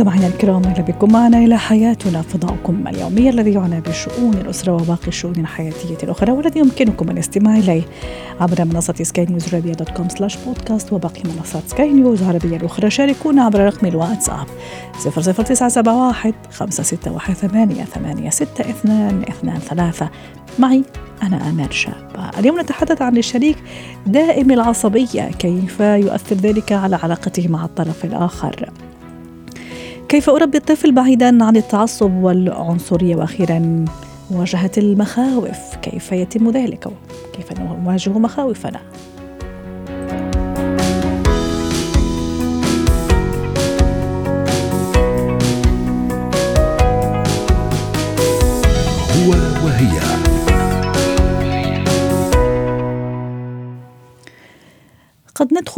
مستمعينا الكرام أهلا بكم معنا إلى حياتنا فضاؤكم اليومي الذي يعنى بشؤون الأسرة وباقي الشؤون الحياتية الأخرى والذي يمكنكم الاستماع إليه عبر منصة سكاي نيوز عربيه dot com slash podcast وباقي منصات سكاي نيوز العربيه الأخرى. شاركونا عبر رقم الواتساب 00971 561 8 6 2 2 3 معي أنا أمان شاب اليوم نتحدث عن الشريك دائم العصبية كيف يؤثر ذلك على علاقته مع الطرف الآخر؟ كيف أربي الطفل بعيدا عن التعصب والعنصرية؟ وأخيرا مواجهة المخاوف كيف يتم ذلك؟ كيف نواجه مخاوفنا؟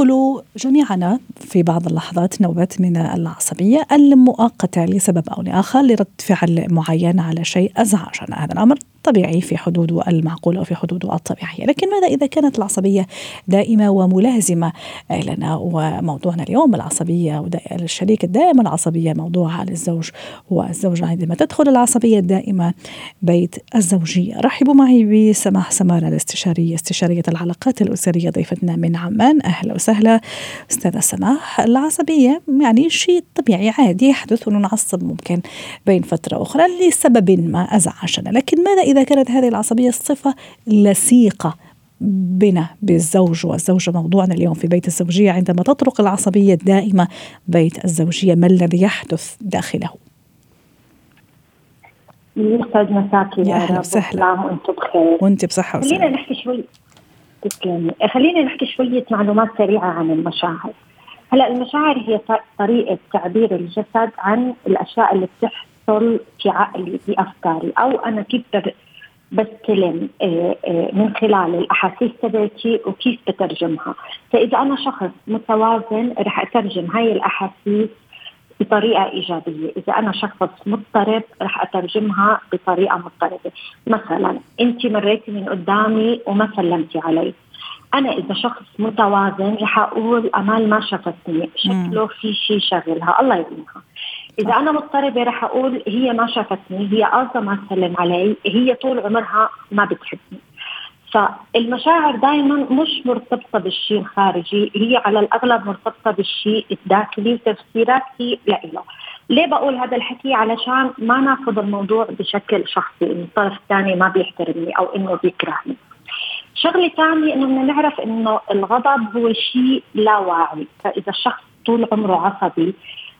ندخل جميعنا في بعض اللحظات نوبات من العصبية المؤقتة لسبب أو لآخر لرد فعل معين على شيء أزعجنا هذا الأمر. طبيعي في حدوده المعقولة وفي حدوده الطبيعية لكن ماذا إذا كانت العصبية دائمة وملازمة؟ لنا وموضوعنا اليوم العصبية الشريك الدائم العصبية موضوع للزوج والزوجة. عندما تدخل العصبية الدائمة بيت الزوجية رحبوا معي بسماح سمارة الاستشارية استشارية العلاقات الأسرية ضيفتنا من عمان. أهلا وسهلا. أستاذة سماح العصبية يعني شيء طبيعي عادي يحدث ونعصب ممكن بين فترة أخرى لسبب ما أزعجنا. لكن ماذا إذا كانت هذه العصبية الصفة لصيقة بنا بالزوج والزوجة. موضوعنا اليوم في بيت الزوجية عندما تطرق العصبية الدائمة بيت الزوجية ما الذي يحدث داخله؟ يسعد مساكي يا أهلا وسهلا. وأنتم بخير. وأنت بصحة خلينا وسلامة نحكي شوي. تسلمي. خلينا نحكي شوية معلومات سريعة عن المشاعر. هلا المشاعر هي ط- طريقة تعبير الجسد عن الأشياء اللي بتحصل في عقلي في أفكاري. أو أنا كيف بستلم آه، آه، من خلال الأحاسيس تبعتي وكيف بترجمها. فإذا أنا شخص متوازن رح أترجم هاي الأحاسيس بطريقة إيجابية. إذا أنا شخص مضطرب رح أترجمها بطريقة مضطربة. مثلا أنت مريتي من قدامي وما سلمتي علي. أنا إذا شخص متوازن رح أقول أمال ما شافتني شكله في شيء شغلها. الله يبينها إذا أنا مضطربة رح أقول هي ما شافتني هي قاصدة ما تسلم علي هي طول عمرها ما بتحبني. فالمشاعر دائما مش مرتبطة بالشيء الخارجي هي على الأغلب مرتبطة بالشيء الداخلي وتفسيراتي لإله ليه بقول هذا الحكي؟ علشان ما ناخذ الموضوع بشكل شخصي إنه الطرف الثاني ما بيحترمني أو إنه بيكرهني. شغلة ثانية إنه بدنا نعرف إنه الغضب هو شيء لا واعي. فإذا الشخص طول عمره عصبي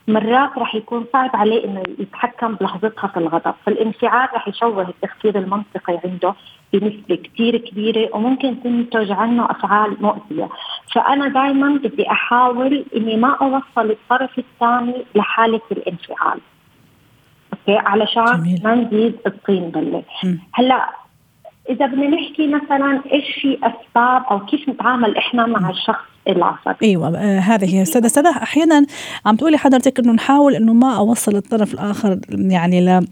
مرات رح يكون صعب عليه إنه يتحكم بلحظتها في الغضب، فالانفعال رح يشوه التفكير المنطقي عنده بنسبة كثير كبيرة وممكن تنتج عنه أفعال مؤذية، فأنا دائما بدي أحاول إني ما أوصل الطرف الثاني لحالة الانفعال. أوكي علشان جميل. ما نزيد الطين بله. مم. هلأ إذا بدنا نحكي مثلا إيش في أسباب أو كيف نتعامل إحنا مع الشخص العصبي؟ أيوه آه هذه هي. أستاذة استاذه أحيانا عم تقولي حضرتك إنه نحاول إنه ما أوصل الطرف الآخر يعني ل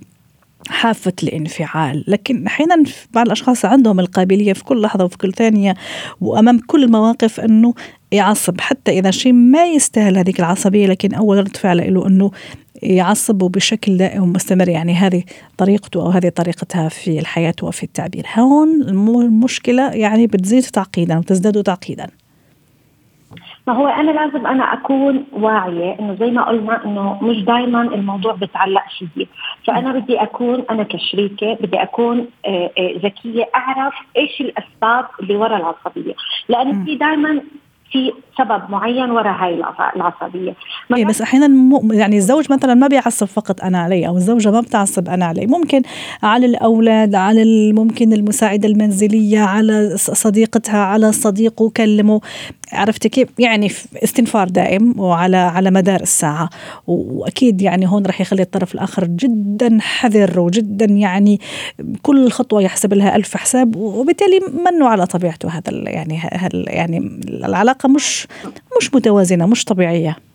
حافة الانفعال لكن أحيانا بعض الأشخاص عندهم القابلية في كل لحظة وفي كل ثانية وأمام كل المواقف أنه يعصب حتى إذا شيء ما يستاهل هذيك العصبية لكن أول رد فعل له أنه يعصب بشكل دائم ومستمر. يعني هذه طريقته أو هذه طريقتها في الحياة وفي التعبير. هون الم- المشكلة يعني بتزيد تعقيدا وتزداد تعقيدا. ما هو أنا لازم أنا أكون واعية إنه زي ما قلنا إنه مش دائما الموضوع بتعلق فيي. فأنا بدي أكون أنا كشريكة بدي أكون آه، آه، ذكية أعرف إيش الأسباب اللي وراء العصبية. لأنه في دائما في سبب معين وراء هاي العص- العصبية. إيه بس أحيانا مو يعني الزوج مثلا ما بيعصب فقط أنا علي أو الزوجة ما بتعصب أنا علي ممكن على الأولاد على ممكن المساعدة المنزلية على صديقتها على صديقه كلمه. عرفتي كيف؟ يعني استنفار دائم وعلى على مدار الساعة. وأكيد يعني هون راح يخلي الطرف الآخر جدا حذر وجدا يعني كل خطوة يحسب لها ألف حساب وبالتالي منه على طبيعته هذا يعني هل يعني العلاقة مش مش متوازنة مش طبيعية.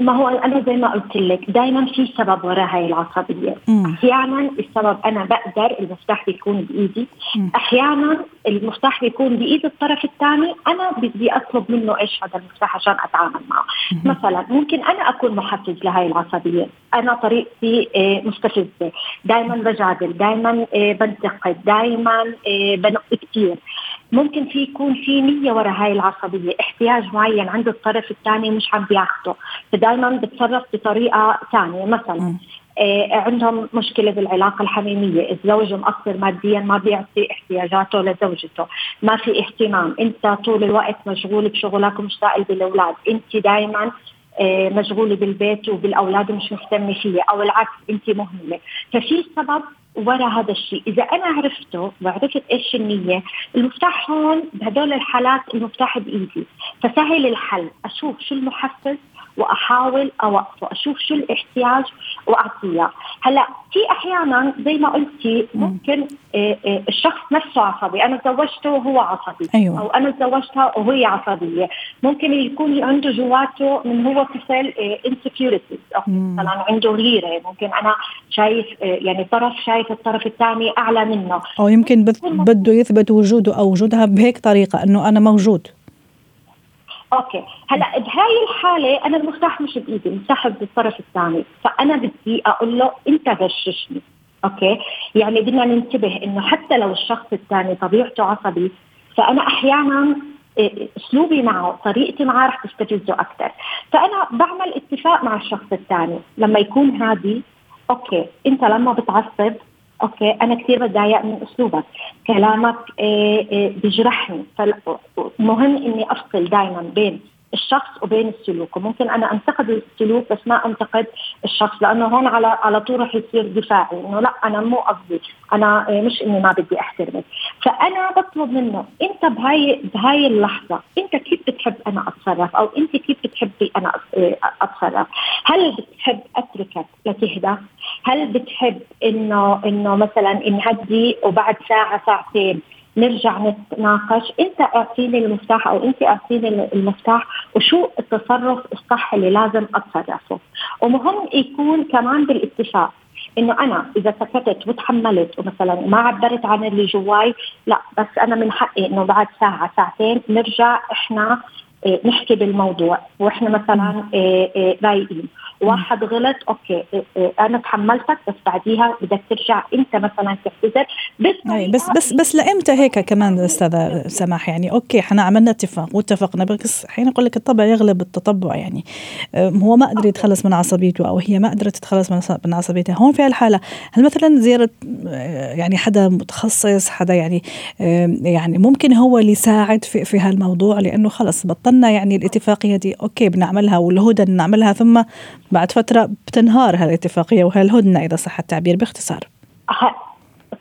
ما هو أنا زي ما قلت لك دائما في سبب وراء هاي العصبية. أحيانا السبب أنا بقدر المفتاح بيكون بإيدي. مم. أحيانا المفتاح بيكون بإيد الطرف الثاني. أنا بدي أطلب منه إيش هذا المفتاح عشان أتعامل معه. مم. مثلا ممكن أنا أكون محفز لهي العصبية. أنا طريقتي آه، مستفزة. دائما بجادل دائما آه، بنتقد دائما آه، بنق كثير ممكن في يكون في نية وراء هاي العصبية احتياج معين عند الطرف الثاني مش عم بياخده فدائما بتصرف بطريقة ثانية. مثلا آه عندهم مشكلة بالعلاقة الحميمية، الزوج مقصر ماديا ما بيعطي احتياجاته لزوجته، ما في اهتمام، انت طول الوقت مشغول بشغلك ومش سائل بالأولاد، انت دائما مشغوله بالبيت وبالأولاد ومش مهتمة فيه أو العكس انت مهمله، ففي سبب ورا هذا الشيء. إذا أنا عرفته وعرفت إيش النية المفتاح هون بهدول الحالات المفتاح بإيدي. فسهل الحل. أشوف شو المحفز وأحاول اوقفه أشوف شو الاحتياج واعطيه هلأ في أحيانا زي ما قلتي ممكن آه، آه، الشخص نفسه عصبي. أنا تزوجته وهو عصبي أيوة. أو أنا تزوجتها وهي عصبية. ممكن يكون عنده جواته من هو طفل انسكيورتيز مثلا عنده غيرة. ممكن أنا شايف آه، يعني طرف شايف الطرف الثاني أعلى منه. أو يمكن بده يثبت وجوده أو وجودها بهيك طريقة إنه أنا موجود. Okay. هلا بهاي الحالة أنا المفتاح مش بإيدي المفتاح بالطرف الثاني. فأنا بدي أقول له أنت غششني. Okay؟ يعني بدنا ننتبه إنه حتى لو الشخص الثاني طبيعته عصبي فأنا أحيانا إيه، أسلوبي معه طريقتي معه رح تستفزه أكثر. فأنا بعمل اتفاق مع الشخص الثاني. لما يكون هادي okay أنت لما بتعصب okay أنا كثير بتضايق من أسلوبك. كلامك إيه إيه بجرحني فمهم إني أفصل دائما بين الشخص وبين السلوك. وممكن أنا أنتقد السلوك بس ما أنتقد الشخص لأنه هون على على طول رح يصير دفاعي. إنه لا أنا مو قصدي أنا مش إني ما بدي أحترمك. فأنا بطلب منه أنت بهاي بهاي اللحظة أنت كيف بتحب أنا أتصرف؟ أو أنت كيف بتحبي أنا أتصرف؟ هل بتحب أتركك لتهدى؟ هل بتحب إنه إنه مثلا نهدي وبعد ساعة ساعتين نرجع نتناقش. انت اعطيني المفتاح أو انت اعطيني المفتاح وشو التصرف الصح اللي لازم اتصرفه. ومهم يكون كمان بالاتفاق انه أنا اذا سكتت وتحملت ومثلا ما عبرت عن اللي جواي لا بس أنا من حقي انه بعد ساعة ساعتين نرجع إحنا إيه، نحكي بالموضوع. وإحنا مثلا إيه، إيه، رايقين. واحد غلط okay أنا تحملتك بس بعديها بدك ترجع أنت مثلا تعتذر بس بس بس بس لإمتى هيك كمان أستاذة سماح؟ يعني okay إحنا عملنا اتفاق واتفقنا بس حين أقول لك الطبع يغلب التطبع يعني. هو ما قدر يتخلص من عصبيته أو هي ما قدرت تتخلص من عصبيتها هون في هالحالة هل مثلا زيارة يعني حدا متخصص حدا يعني يعني ممكن هو اللي يساعد في في هالموضوع؟ لأنه خلص بطلنا يعني الاتفاقية دي okay بنعملها والهدنة نعملها ثم بعد فترة بتنهار هالاتفاقية وهالهدنة إذا صح التعبير باختصار؟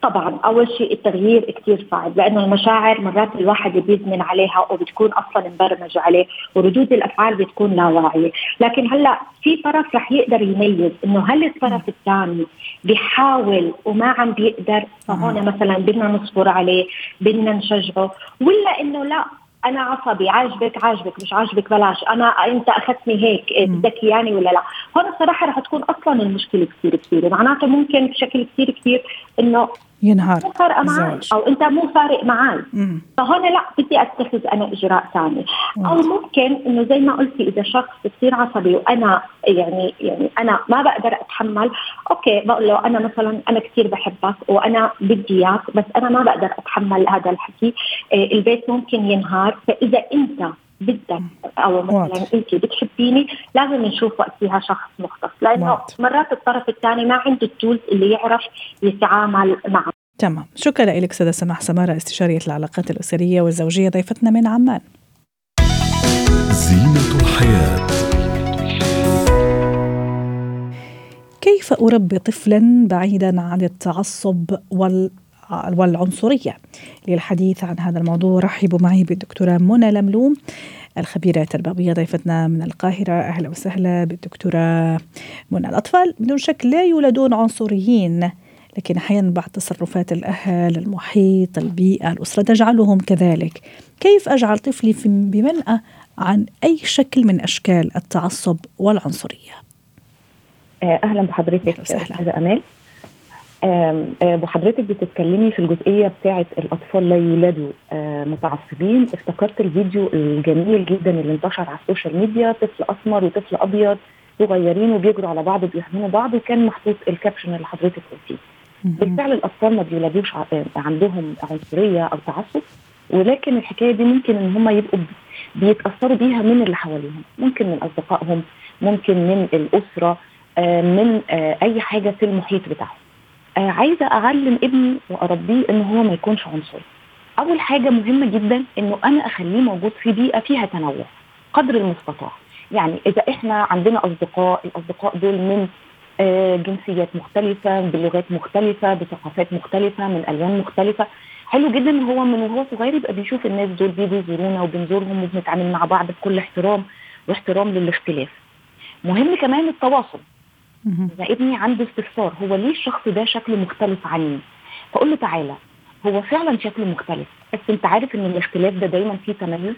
طبعا. أول شيء التغيير كثير صعب لأنه المشاعر مرات الواحد بيزمن عليها وبتكون أصلا مبرمج عليه وردود الأفعال بتكون لا واعيه، لكن هلأ في طرف رح يقدر يميز إنه هل الطرف الثاني بيحاول وما عم بيقدر فهون مثلا بدنا نصبر عليه، بدنا نشجعه، ولا إنه لا أنا عصبي عاجبك عاجبك مش عاجبك بلاش. أنا أنت أخذتني هيك بدك إياني ولا لا؟ هون الصراحة رح تكون أصلا المشكلة كثير كثيره معناته ممكن بشكل كثير كثير إنه ينهار مو فارقة معي أو أنت مو فارق معي فهون لا بدي أتخذ أنا إجراء ثاني. أو ممكن إنه زي ما قلتي إذا شخص بصير عصبي وأنا يعني يعني أنا ما بقدر أتحمل أوكي بقول له أنا مثلا أنا كثير بحبك وأنا بدي إياك بس أنا ما بقدر أتحمل هذا الحكي. إيه البيت ممكن ينهار. فإذا أنت بدك أو مثلا انت بتحبيني لازم نشوف وقتها شخص مختص. لأنه مرات الطرف الثاني ما عنده التولز اللي يعرف يتعامل معه. تمام. شكرا لك سيدة سماح سمارة استشارية العلاقات الأسرية والزوجية ضيفتنا من عمان. زينة الحياة. كيف أربي طفلا بعيدا عن التعصب وال والعنصرية. للحديث عن هذا الموضوع رحبوا معي بالدكتورة منى لملوم الخبيرة التربوية ضيفتنا من القاهرة. أهلا وسهلا بالدكتورة منى. الأطفال بدون شك لا يولدون عنصريين لكن أحيانا بعض تصرفات الأهل المحيط البيئة الأسرة تجعلهم كذلك. كيف أجعل طفلي بمنأى عن أي شكل من أشكال التعصب والعنصرية؟ آه، أهلا بحضرتك أستاذة أمال. وحضرتك بتتكلمي في الجزئية بتاعه الأطفال لا يولدوا آه، متعصبين. افتكرت الفيديو الجميل جدا اللي انتشر على ال social media. طفل أسمر وطفل أبيض صغيرين وبيجروا على بعض وبيحملوا بعض وكان محطوط ال caption اللي حضرتك قلتيه. بالفعل الأطفال ما بيولدوش آه، عندهم عنصرية أو تعصب ولكن الحكاية دي ممكن إن هم يبقوا بيتأثروا بيها من اللي حواليهم. ممكن من أصدقائهم ممكن من الأسرة آه، من أي حاجة في المحيط بتاعهم. آه عايزة أعلم ابني وأربيه إن هو ما يكونش عنصري. أول حاجة مهمة جدا إنه أنا أخليه موجود في بيئة فيها تنوع قدر المستطاع. يعني إذا إحنا عندنا أصدقاء الأصدقاء دول من آه جنسيات مختلفة بلغات مختلفة بثقافات مختلفة من ألوان مختلفة. حلو جدا إن هو من وهو صغير يبقى بيشوف الناس دول بيجوا يزورونا وبنزورهم وبنتعامل مع بعض بكل احترام واحترام للاختلاف. مهم كمان التواصل. اذا ابني عنده استفسار هو ليه الشخص ده شكله مختلف عني؟ فأقول له تعالى هو فعلا شكله مختلف بس أنت عارف إن الاختلاف ده دايما فيه تميز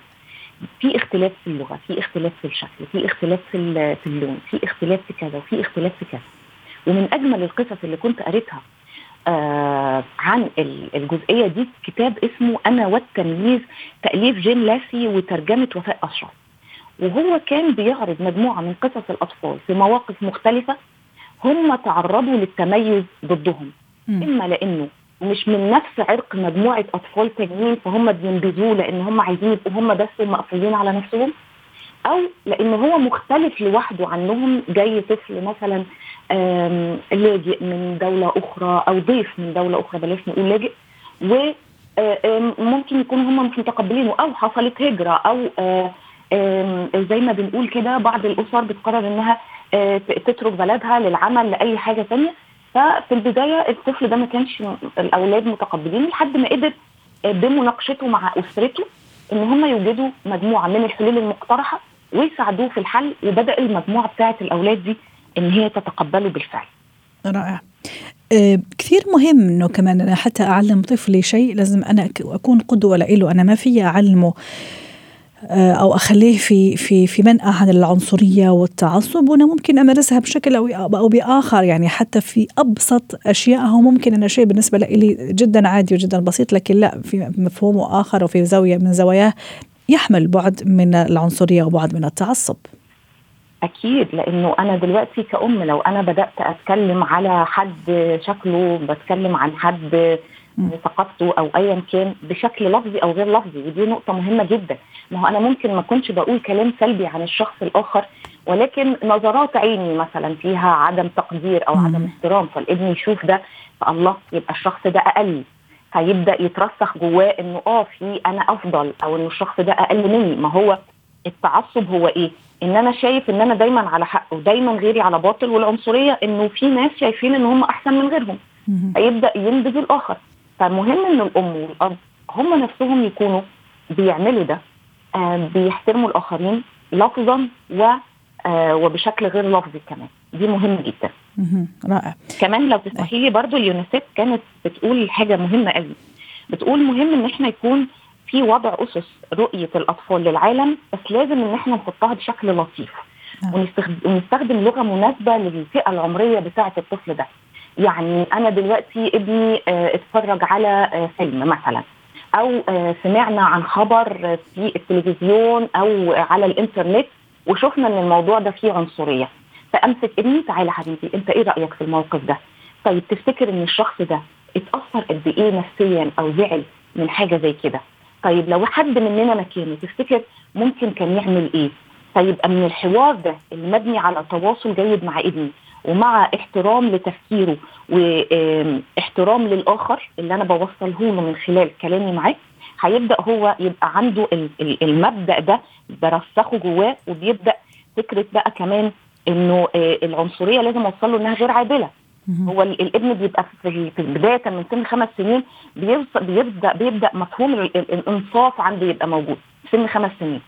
في اختلاف في اللغة في اختلاف في الشكل في اختلاف في في اللون في اختلاف في كذا وفي اختلاف في كذا. ومن أجمل القصص اللي كنت قريتها آه عن الجزئية دي كتاب اسمه أنا والتمييز تأليف جيم لاسي وترجمة وفاء أشرف. وهو كان بيعرض مجموعة من قصص الأطفال في مواقف مختلفة هم تعرضوا للتميز ضدهم م. إما لأنه مش من نفس عرق مجموعة أطفال تانيين فهم بينبذوه لأن هم عايزين يبقوا هم بس المقفولين على نفسهم أو لأن هو مختلف لوحده عنهم جاي طفل مثلا لاجئ من دولة أخرى أو ضيف من دولة أخرى بلاش نقول لاجئ و ممكن يكونوا هم مش متقبلينه أو حصلت هجرة أو زي ما بنقول كده بعض الأسر بتقرر إنها آه، تترك بلدها للعمل لأي حاجة ثانية ففي البداية الطفل ده ما كانش الأولاد متقبلين لحد ما قدر آه، بمناقشته مع أسرته إن هم يوجدوا مجموعة من الحلول المقترحة ويساعدوه في الحل وبدأ المجموعة بتاعة الأولاد دي إن هي تتقبله بالفعل. رائع. أه كثير مهم إنه كمان أنا حتى أعلم طفلي شيء لازم أنا أكون قدوة له أنا ما في أعلمه أو أخليه في في في منأى عن العنصرية والتعصب وأنا ممكن أمارسها بشكل أو أو بآخر يعني حتى في أبسط اشياء هو ممكن انه شيء بالنسبة لي جدا عادي وجدا بسيط لكن لا في مفهومه آخر وفي زاوية من زواياه يحمل بعد من العنصرية وبعد من التعصب. أكيد لأنه أنا دلوقتي كأم لو أنا بدأت أتكلم على حد شكله بتكلم عن حد ثقافته أو ايا كان بشكل لفظي أو غير لفظي ودي نقطة مهمة جدا. ما هو أنا ممكن ما كنتش بقول كلام سلبي عن الشخص الآخر ولكن نظرات عيني مثلا فيها عدم تقدير أو عدم احترام فالابن يشوف ده فالله يبقى الشخص ده أقل. فيبدأ يترسخ جواه إنه آه في أنا أفضل أو إنه الشخص ده أقل مني. ما هو التعصب هو إيه؟ إن أنا شايف إن أنا دايما على حق ودايما غيري على باطل والعنصرية إنه في ناس شايفين إن هم أحسن من غيرهم. فيبدأ ينبذ الآخر. فمهم إن الام والاب هم نفسهم يكونوا بيعملوا ده آه بيحترموا الآخرين لفظا و آه وبشكل غير لفظي كمان. دي مهمه جدا. رائع. كمان لو تسمحي لي برضه اليونيسيف كانت بتقول حاجة مهمة قوي. بتقول مهم إن إحنا يكون في وضع أسس رؤية الأطفال للعالم بس لازم إن إحنا نحطها بشكل لطيف. نعم. ونستخدم لغة مناسبة للفئة العمرية بتاعة الطفل ده. يعني أنا دلوقتي ابني آه، اتفرج على آه، فيلم مثلا أو آه، سمعنا عن خبر في التلفزيون أو على الإنترنت وشفنا إن الموضوع ده فيه عنصرية. فأمسك ابني تعالى حبيبي أنت إيه رأيك في الموقف ده؟ طيب تفتكر إن الشخص ده اتأثر قد إيه نفسيا أو زعل من حاجة زي كده؟ طيب لو حد مننا مكانه تفتكر ممكن كان يعمل إيه؟ فيبقى من الحوار ده المبني على تواصل جيد مع ابني ومع احترام لتفكيره واحترام للآخر اللي أنا بوصله له من خلال كلامي معاه هيبدأ هو يبقى عنده المبدأ ده برسخه جواه وبيبدأ فكرة بقى كمان إنه آه، العنصرية لازم اوصل له إنها غير عادلة. هو الابن بيبقى في بدايه من سن خمس سنين بيبدأ بيبدأ مفهوم الانصاف عنده يبقى موجود سن خمس سنين.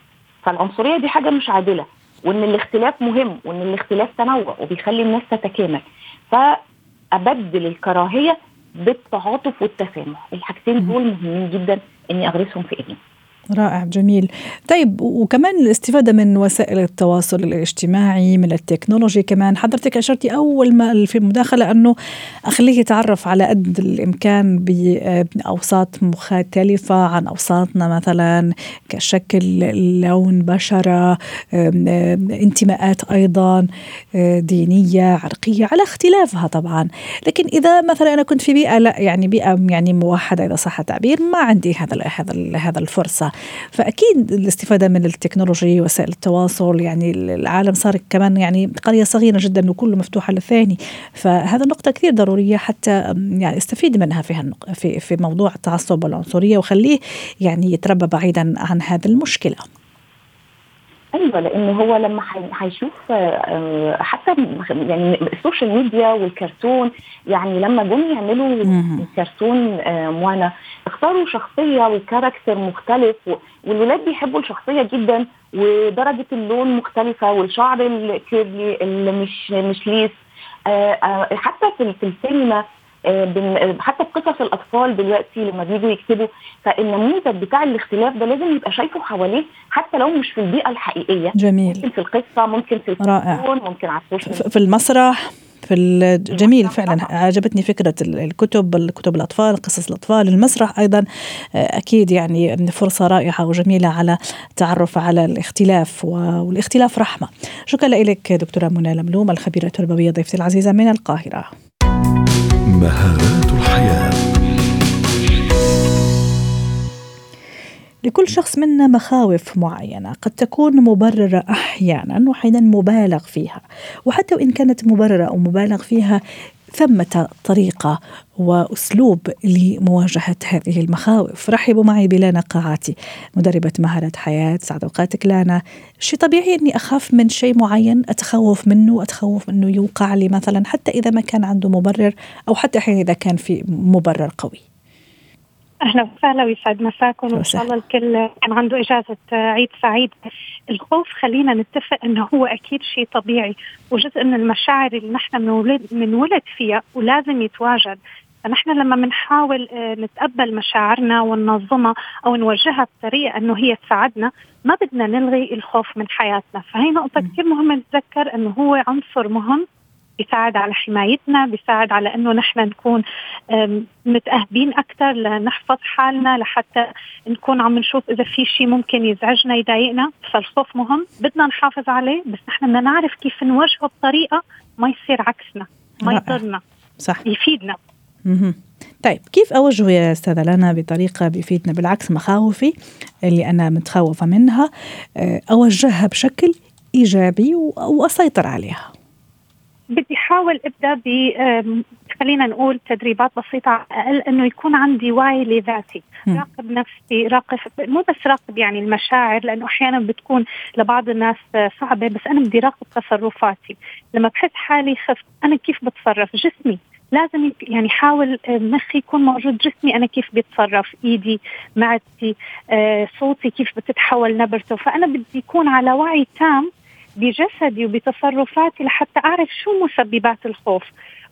فالعنصرية دي حاجة مش عادلة. وإن الاختلاف مهم وإن الاختلاف تنوع وبيخلي الناس تتكامل. فأبدل الكراهية بالتعاطف والتسامح. الحاجتين دول مهمين جدا إني أغرسهم في ابني رائع جميل. طيب وكمان الاستفادة من وسائل التواصل الاجتماعي من التكنولوجي كمان. حضرتك أشرتي أول ما في المداخلة أنه أخليه يتعرف على قد الإمكان بأوساط مختلفة عن أوساطنا مثلا كشكل لون بشرة انتماءات أيضا دينية عرقية على اختلافها طبعا. لكن إذا مثلا أنا كنت في بيئة لا يعني بيئة يعني موحدة إذا صح التعبير ما عندي هذا هذا هذا الفرصة. فأكيد الاستفادة من التكنولوجيا وسائل التواصل يعني العالم صار كمان يعني قرية صغيرة جدا وكله مفتوح على الثاني. فهذا النقطه كثير ضرورية حتى يعني أستفيد منها في في في موضوع التعصب والعنصرية وخليه يعني يتربى بعيدا عن هذه المشكلة. أيوه لأن هو لما هيشوف آه، حتى يعني ال social media والكرتون يعني لما جم يعملوا كرتون آه، موانا اختاروا شخصية و character مختلف والولاد بيحبوا الشخصية جدا ودرجة اللون مختلفة والشعر ال curly اللي مش مش ليس آه، حتى في السينما آه، حتى في قصص الأطفال دلوقتي لما بيجوا يكتبوا فالنموذج بتاع الاختلاف ده لازم يبقى شايفه حواليه حتى لو مش في البيئة الحقيقية. جميل. ممكن في القصة ممكن في التلفزيون ممكن على ال social في المسرح في الجميل فعلا. عجبتني فكرة الكتب الكتب الأطفال قصص الأطفال المسرح أيضا. آه، أكيد يعني فرصة رائعة وجميلة على التعرف على الاختلاف والاختلاف رحمة. شكرا لك دكتورة منى لملوم الخبيرة التربوية ضيفتي العزيزة من القاهرة. مهارات الحياة. لكل شخص منا مخاوف معينة قد تكون مبررة أحيانا وأحيانا مبالغ فيها. وحتى وإن كانت مبررة أو مبالغ فيها ثمة طريقة وأسلوب لمواجهة هذه المخاوف. رحبوا معي بلانا قاعاتي مدربة مهارة حياة سعد أوقاتك لانا شيء طبيعي أني أخاف من شيء معين؟ أتخوف منه؟ أتخوف أنه يوقع لي مثلا حتى إذا ما كان عنده مبرر أو حتى أحيانا إذا كان في مبرر قوي. أهلا وسهلا ويسعد مساكم. وان شاء الله الكل كان عنده إجازة عيد سعيد. الخوف خلينا نتفق إنه هو أكيد شيء طبيعي وجزء من المشاعر اللي نحن بنولد بنولد فيها ولازم يتواجد. فنحن لما بنحاول آه، نتقبل مشاعرنا وننظمها أو نوجهها بطريقة إنه هي تساعدنا ما بدنا نلغي الخوف من حياتنا. فهي نقطة كثير مهمة نتذكر إنه هو عنصر مهم بيساعد على حمايتنا بيساعد على إنه نحن نكون متأهبين أكثر لنحفظ حالنا لحتى نكون عم نشوف إذا في شيء ممكن يزعجنا يضايقنا. فالخوف مهم بدنا نحافظ عليه بس نحن بدنا نعرف كيف نواجهه بطريقة ما يصير عكسنا ما يضرنا صح. يفيدنا. طيب كيف أوجهه يا أستاذة لنا بطريقة بيفيدنا؟ بالعكس مخاوفي اللي أنا متخوفة منها آه، أوجهها بشكل إيجابي وأسيطر عليها. بدي أحاول أبدأ ب خلينا نقول تدريبات بسيطة على الأقل إنه يكون عندي وعي لذاتي، راقب نفسي، راقب مو بس راقب يعني المشاعر لأنه أحيانا بتكون لبعض الناس صعبة بس أنا بدي راقب تصرفاتي، لما بحس حالي خفت أنا كيف بتصرف؟ جسمي. لازم يعني حاول مخي يكون موجود جسمي أنا كيف بيتصرف؟ إيدي معدتي آه، صوتي كيف بتتحول نبرته؟ فأنا بدي يكون على وعي تام بجسدي وبتصرفاتي لحتى أعرف شو مسببات الخوف.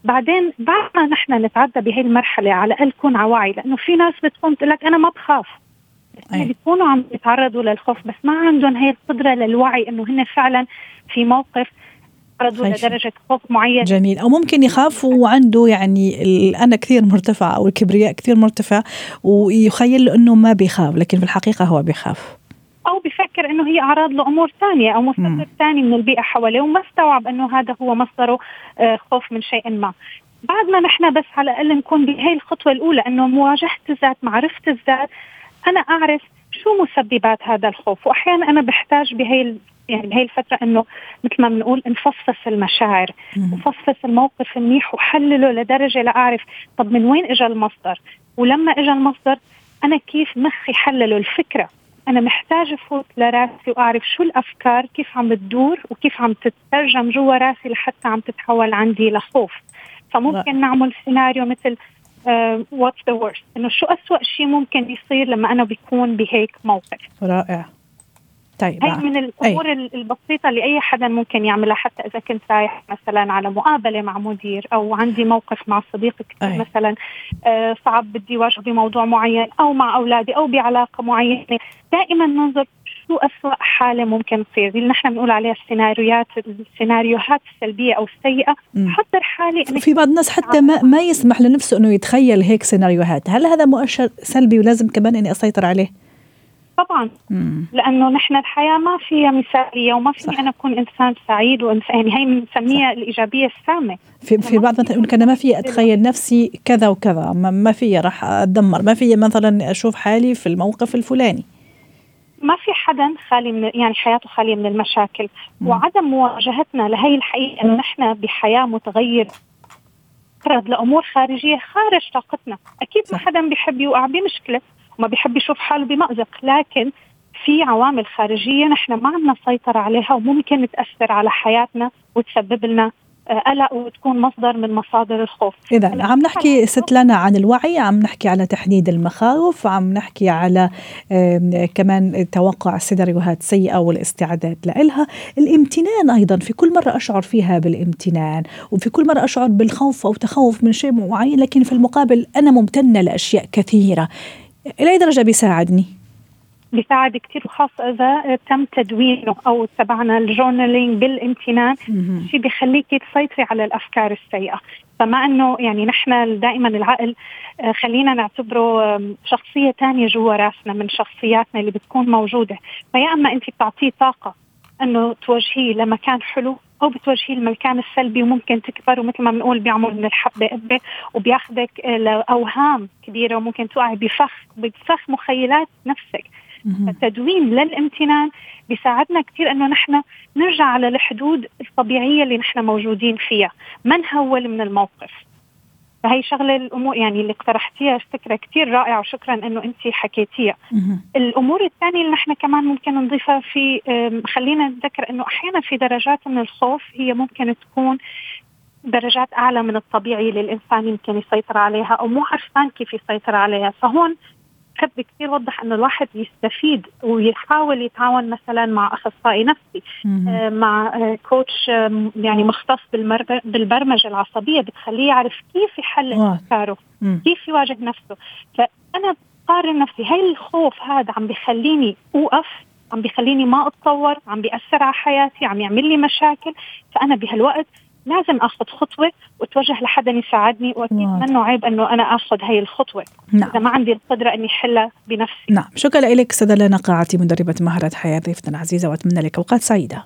بعدين بعد ما نحن نتعدى بهي المرحلة على الأقل كون على وعي لأنه في ناس بتكون تقول لك أنا ما بخاف. أي. بيكونوا عم يتعرضوا للخوف بس ما عندهم هي القدرة للوعي إنه هن فعلا في موقف تعرضوا لدرجة خوف معينة. جميل. أو ممكن يخاف وعنده يعني الأنا كثير مرتفع أو الكبرياء كثير مرتفع ويخيل له إنه ما بيخاف لكن في الحقيقة هو بيخاف. أو بفكر إنه هي أعراض لأمور ثانية أو مسبب ثاني من البيئة حواليه وما استوعب إنه هذا هو مصدره آه، خوف من شيء ما. بعد ما نحن بس على الأقل نكون بهي الخطوة الأولى إنه مواجهة الذات معرفة الذات أنا أعرف شو مسببات هذا الخوف. وأحيانا أنا بحتاج بهي يعني بهي الفترة إنه مثل ما بنقول نفصص المشاعر نفصص الموقف منيح وحلله لدرجة لأعرف طب من وين اجى المصدر؟ ولما اجى المصدر أنا كيف مخي حلله الفكرة؟ أنا محتاجة أفوت لراسي وأعرف شو الأفكار كيف عم بتدور وكيف عم تترجم جوا راسي لحتى عم تتحول عندي لخوف. فممكن نعمل سيناريو مثل what's the worst إنه شو اسوء شيء ممكن يصير لما أنا بكون بهيك موقف؟ رائع. طيب هي من الأمور أي. البسيطة اللي أي حدا ممكن يعملها حتى إذا كنت رايح مثلا على مقابلة مع مدير أو عندي موقف مع صديق كثير. مثلا آه صعب بدي واجه بموضوع معين أو مع أولادي أو بعلاقة معينة دائما ننظر شو أسوأ حالة ممكن تصير اللي نحن بنقول عليها السيناريوهات السيناريوهات السلبية أو السيئة حضر حالي في بعض الناس حتى ما, ما يسمح لنفسه أنه يتخيل هيك سيناريوهات هل هذا مؤشر سلبي ولازم كمان أني أسيطر عليه؟ طبعا. مم. لأنه نحن الحياة ما فيها مثالية وما فيني أنا أكون إنسان سعيد وانسان يعني هي بنسميها الإيجابية السامة. في في بعض مثلا يقول أنا ما في أتخيل نفسي كذا وكذا ما, ما في راح أتدمر. ما في مثلا أشوف حالي في الموقف الفلاني. ما في حدا خالي من يعني حياته خالية من المشاكل. مم. وعدم مواجهتنا لهي الحقيقة إنه نحن بحياة متغيرة. تعرض لأمور خارجية خارج طاقتنا. أكيد ما حدا بيحب يوقع بمشكلة. وما بيحب يشوف حاله بمأزق. لكن في عوامل خارجية نحن ما عندنا سيطرة عليها وممكن تأثر على حياتنا وتسبب لنا آه، قلق وتكون مصدر من مصادر الخوف. إذا عم نحكي ست لنا عن الوعي عم نحكي على تحديد المخاوف عم نحكي على كمان توقع سيناريوهات سيئة والاستعداد لها الامتنان أيضا في كل مرة أشعر فيها بالامتنان وفي كل مرة أشعر بالخوف أو تخوف من شيء معين لكن في المقابل أنا ممتنة لأشياء كثيرة. إلى أي درجة بيساعدني؟ بيساعد كثير وخاصة إذا تم تدوينه أو تبعنا الجورنالينج بالامتنان شيء بيخليك تسيطري على الأفكار السيئة. فما أنه يعني نحن دائما العقل آه، خلينا نعتبره شخصية ثانية جوا راسنا من شخصياتنا اللي بتكون موجودة. فيا أما أنت بتعطيه طاقة أنه توجهيه لمكان حلو أو بتوجهيه المكان السلبي وممكن تكبر ومثل ما بنقول بيعمل من الحبه قبه وبياخذك لأوهام كبيرة وممكن توقعي بفخ بفخ مخيلات نفسك. التدوين للامتنان بيساعدنا كثير إنه نحن نرجع على الحدود الطبيعية اللي نحن موجودين فيها. ما نهول من الموقف؟ فهي شغلة الأمور يعني اللي اقترحتيها فكرة كثير رائعة وشكرا إنه أنت حكيتيها. الأمور الثانية اللي نحن كمان ممكن نضيفها في خلينا نتذكر إنه أحيانا في درجات من الخوف هي ممكن تكون درجات أعلى من الطبيعي اللي الإنسان يمكن يسيطر عليها أو مو عرفان كيف يسيطر عليها. فهون بحب كثير وضح إنه الواحد يستفيد ويحاول يتعاون مثلا مع أخصائي نفسي آه مع آه كوتش آه يعني مختص بالبرمجة العصبية بتخليه يعرف كيف يحل أفكاره كيف يواجه نفسه. فأنا بقارن نفسي هل الخوف هذا عم بخليني أوقف عم بخليني ما أتطور عم بيأثر على حياتي عم يعمل لي مشاكل. فأنا بهالوقت لازم آخذ خطوة وأتوجه لحدا يساعدني وأكيد. منه عيب إنه أنا آخذ هي الخطوة. نعم. إذا ما عندي القدرة إني أحلها بنفسي. نعم. شكرا لك سدى قاعتي مدربة مهارات حياة ضيفتنا العزيزة وأتمنى لك أوقات سعيدة.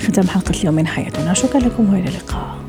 ختام حلقة اليوم من حياتنا. شكرا لكم وإلى اللقاء.